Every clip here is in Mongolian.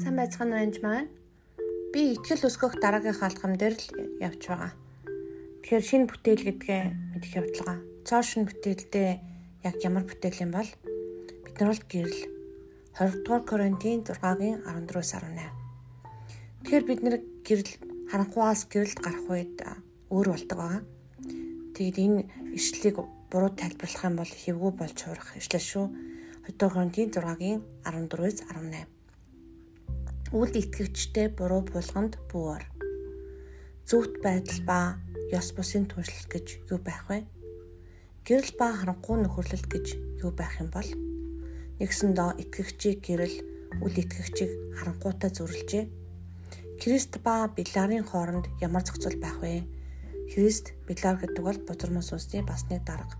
Сайн байцгаана уу энэ маань? Би ихтгэл өсгөх дараагийн хаалгам дээр л явж байгаа. Тэгэхээр шинэ бүтээл гэдгээ мэдэх явдлага. Цоо шинэ бүтээлдээ яг ямар бүтээл юм бол бид нар бол гэрэл 20 дугаар Коринтын 6-гийн 14-өөс 18. Тэгэхээр бид нэр гэрэл харанхуйгаас гэрэлд гарах үед өөр болдог байгаа. Тэгэд энэ ишлэлийг буруу тайлбарлах юм бол хэвгүй болж хуурах ишлэл шүү. 2 дугаар Коринтын 6-гийн 14-өөс 18 үл итгэгчтэй буруу булганд буур. Зөвхт байдал ба ёс бусын туршлал гэж юу байх вэ? Гэрэл ба харанхуй нөхөрлөл гэж юу байх юм бол нэгсэндөө итгэгчийг гэрэл үл итгэгчийг харанхуйтай зөвлөжээ. Христ ба Биларын хооронд ямар зохицол байх вэ? Христ Билар гэдэг бол бузар мос усны бас нэг дарга.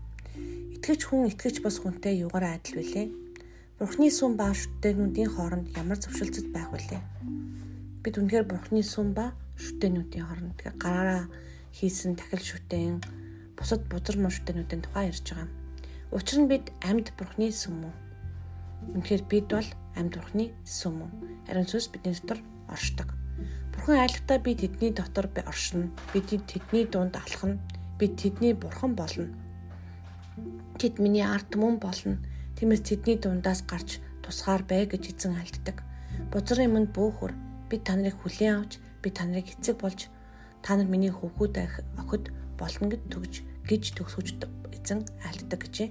Итгэж хүн итгэж бас хүнтэй юугаар адил вүлээ? Бурхны сүм ба шүтэнүүдийн хооронд ямар зөвшөлтөд байх вүлээ? Бид үнэхээр Бурхны сүм ба шүтэнүүдийн хооронд гараараа хийсэн тахил шүтэн бусад бузар мөн шүтэнүүдийн тухай ярьж байгаа. Учир нь бид амьд Бурхны сүм үү? Үнэхээр бид бол амьд Бурхны сүм үү? Харин сүнс бидний дотор оршдог. Бурхан айлхтаа би тэдний дотор оршино. Бид тэдний дунд алхна. Бид тэдний бурхан болно. Тэд миний ард түмэн болно Тиймээс тэдний дундаас гарч тусгаар бай гэж эзэн альддаг. Бузрын юмд бөөхөр би та нарыг хүлээн авч би та нарыг эцэг болж та нар миний хөвгүүд охид болно гэд төгж гэж төгсөж эзэн альддаг гэжээ.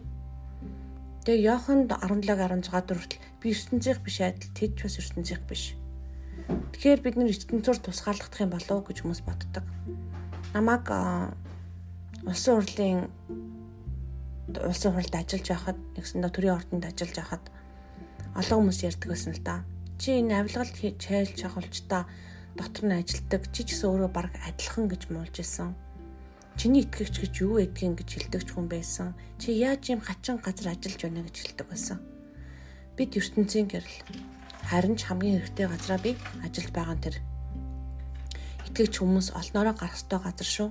Тэгээ Йоханд 17-16 хүртэл би ертөнцийнх биш адил тэд ч бас ертөнцийнх биш. Тэгэхээр бид нэр ертөнцөөр тусгаарлах юм болов уу гэж хүмүүс боддог. Намаг улсын хурлын улсын хурлд ажиллаж байхад нэгсэндээ төрийн ордонд ажиллаж байхад олон хүмүүс ярьдаг байсан л да. Чи энэ авилгалт чайлж чахалж та дотор нь ажилдаг чи ч гэсэн өөрөө баг адилхан гэж муулж исэн. Чиний итгэгч гэж юу гэдгийг гэж хэлдэг ч хүн байсан. Чи яаж юм хачин газар ажиллаж байна гэж хэлдэг байсан. Бид ертөнцийн гэрэл харин ч хамгийн хэрэгтэй газараа би ажиллаж байгаа нь тэр. Итгэгч хүмүүс олноороо гарах ёстой газар шүү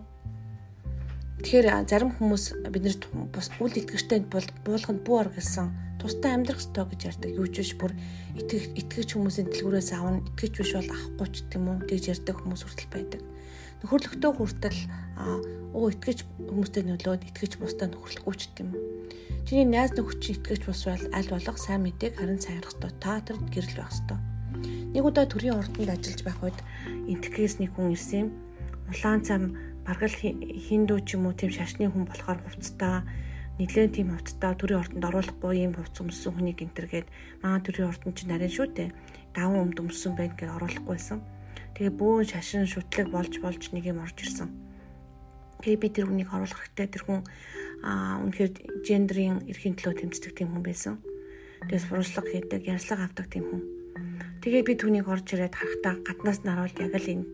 Тэгэхээр зарим хүмүүс биднэрт бас үл итгэжтэй буулганд бүү ор гэсэн тустай амьдрах ёстой гэж ярьдаг. Юу ч биш бүр итгэж хүмүүсийн дэлгүүрээс авна, итгэж биш бол авахгүй ч гэдэм үү гэж ярьдаг хүмүүс хүртэл байдаг. Нөхөрлөгтөө хүртэл оо итгэж хүмүүстэй нөлөөд итгэж бусдаа нөхөрлөхгүй ч гэдэм үү. Чиний найз нөхөд чинь итгэж бус бол аль болох сайн мэдээг харин сайрах ёстой. Та тэр гэрэл байх ёстой. Нэг удаа төрийн ордонд ажиллаж байх үед энтгэхээс нэг хүн ирсэн юм. Улаан цам баргал хиндүү ч юм уу тийм шашны хүн болохоор хувцастаа нэлээд тийм хувцастаа төрийн ордонд оруулахгүй юм хувц өмссөн хүнийг энтергээд маа төрийн ордонд ч нарийн шүү дээ. Даван өмд өмссөн байх гэж оруулахгүйсэн. Тэгээ бөөн шашин шүтлэг болж болж нэг юм орж ирсэн. Тэгээ би тэр хүнийг оруулах хэрэгтэй тэр хүн аа үнэхээр гендрийн эрхийн төлөө тэмцдэг тийм хүн байсан. Тэгээс фуршлаг хийдэг, ярьслага авдаг тийм хүн. Тэгээ би түүнийг орж ирээд харахтаа гаднаас нь харуул яг л энэ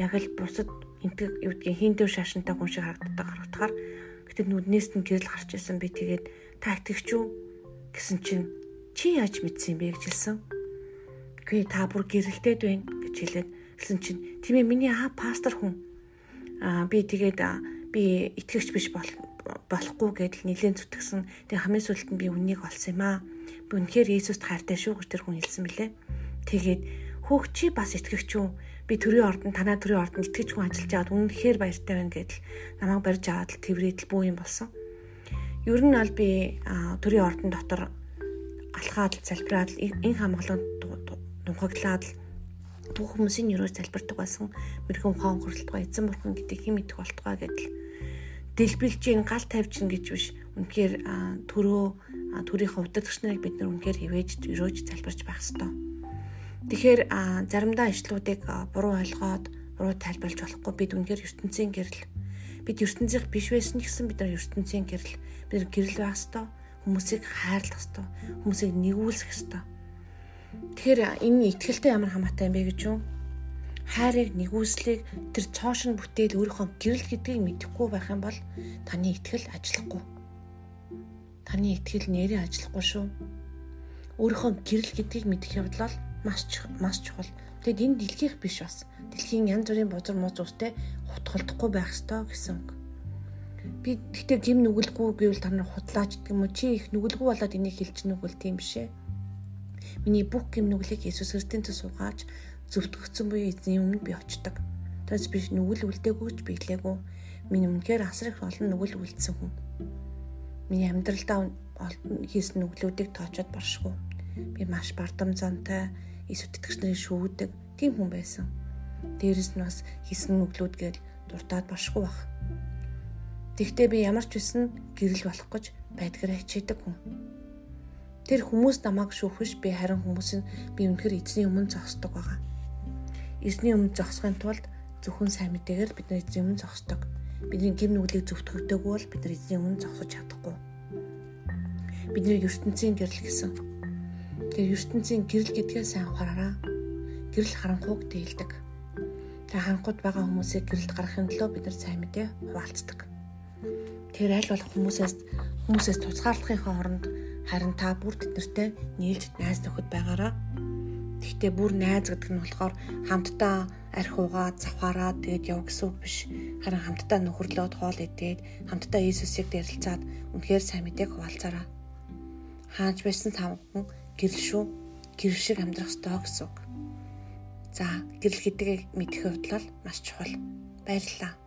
яг л бусад энтэг юу гэдгийг хиндэв шашинтай хүн шиг харагддаг харагдахаар гэтээ нүднээс нь гэрэл гарч исэн би тэгээд та итгэвч үү гэсэн чинь чи яаж мэдсэн юм бэ гэж хэлсэн. Үгүй та бүр гэрэлтэд байна гэж хэлээд хэлсэн чинь тийм ээ миний аа пастор хүн аа би тэгээд би итгэвч биш болохгүй гэдэл нилээн зүтгэсэн. Тэгээ хамгийн сүүлд нь би үннийг олсон юм аа. Би үнэхээр Иесуст хайртай шүү гэж тэр хүн хэлсэн мөлий. Тэгээд хөөх чи бас итгэвч үү? би төрийн ордон танаа төрийн ордонд итгэж хүн ажиллаж байгаад үнэхээр баяртай байна гэдэл намайг барьж аваад л тэрвэрэдэл бүү юм болсон. Ер нь аль би төрийн ордон дотор алхаад залбираад ин хамгаалан дунхаглаад бүх хүмүүсийн өрөө залбирдаг байсан. Мэрхэн ухаан хүрэлтгой эзэн бурхан гэдэг хэм идэх болтгой гэдэл дэлбэлж ин гал тавьж ин гэж биш. Үнэхээр төрөө төрийн хувьдагч нарыг бид нар үнэхээр хивээж өрөөж залбирч байх хэрэгтэй Тэгэхээр заримдаа ишлүүдийг буруу ойлгоод буруу тайлбарлаж болохгүй бид үнэхээр ертөнцийн гэрэл. Бид ертөнцийнх биш байсан гэсэн бид нар ертөнцийн гэрэл. Бид нар гэрэл байх ёстой хүмүүсийг хайрлах ёстой хүмүүсийг нэгүүлсэх ёстой. Тэгэхээр энэ ихтгэлтэй ямар хамаатай юм бэ гэж юу? Хайрыг нэгүслийг тэр цоошин бүтээл өөрийнхөө гэрэл гэдгийг мэдэхгүй байх юм бол таны ихтгэл ажиллахгүй. Таны ихтгэл нэрээ ажиллахгүй шүү. Өөрийнхөө гэрэл гэдгийг мэдэх явдал маш маш чухал. Тэгэд энэ дэлхийх биш бас. Дэлхийн янз бүрийн бузар мууз устай хутгалдахгүй байх ёстой гэсэн үг. Би гэхдээ гим нүгэлгүй гэвэл та нар худлаач гэдэг юм уу? Чи их нүгэлгүй болоод энийг хэлж нүгэл тийм бишээ. Миний бүх гэм нүглийг Есүс Христийн төс угааж зөвтгөгцсөн буюу эзний өмнө би очдог. Тэрс би нүгэл үлдээгүйч биелээгүй. Миний өмнөхөр асар их олон нүгэл үлдсэн хүн. Миний амьдралдаа хийсэн нүглүүдийг тоочод баршгүй. Би маш бардам зантай, эс үтгэгч нарын шүүдэг тийм хүн байсан. Дээрэс нь бас хийсэн нүглүүд гээл дуртаад баршгүй баг. Тэгтээ би ямар ч үсэн гэрэл болох гэж байдгаараа хичээдэг хүн. Тэр хүмүүс намайг шүүхвш би харин хүмүүсийн би үнэхэр эзний өмнө зогсдог байгаа. Эзний өмнө зогсохын тулд зөвхөн сайн мэдээгээр бид нар эзний өмнө зогсдог. Бидний гим нүглийг зөвтгөгдөөгүй бол бид нар эзний өмнө зогсож чадахгүй. Бидний ертөнцийн гэрэл гэсэн. Тэр ертөнцийн гэрэл гэдгээ сайн ухаараа. Гэрэл харанхууг дээлдэг. Тэр харанхууд байгаа хүмүүсийг гэрэлд гаргахын төлөө бид нар сайн мэдээ хуваалцдаг. Тэр аль болох хүмүүсээс хүмүүсээс тусгаарлахын оронд Харин та бүр тэднэртэй нийлж найз нөхөд байгаараа. Гэхдээ бүр найз гэдэг нь болохоор хамтдаа арх уугаа завхаараа тэгээд яв гэсэн үг биш. Харин хамтдаа нөхөрлөөд хоол идээд хамтдаа Иесусыг дэрэлцээд үнэхээр сайн мэдээг хуваалцаараа. Хааж байсан тавхан гэрэл шүү. Гэрэл шиг амьдрах ёстой гэсэн үг. За, гэрэл гэдгийг мэдэх хувьд л маш чухал. Баярлалаа.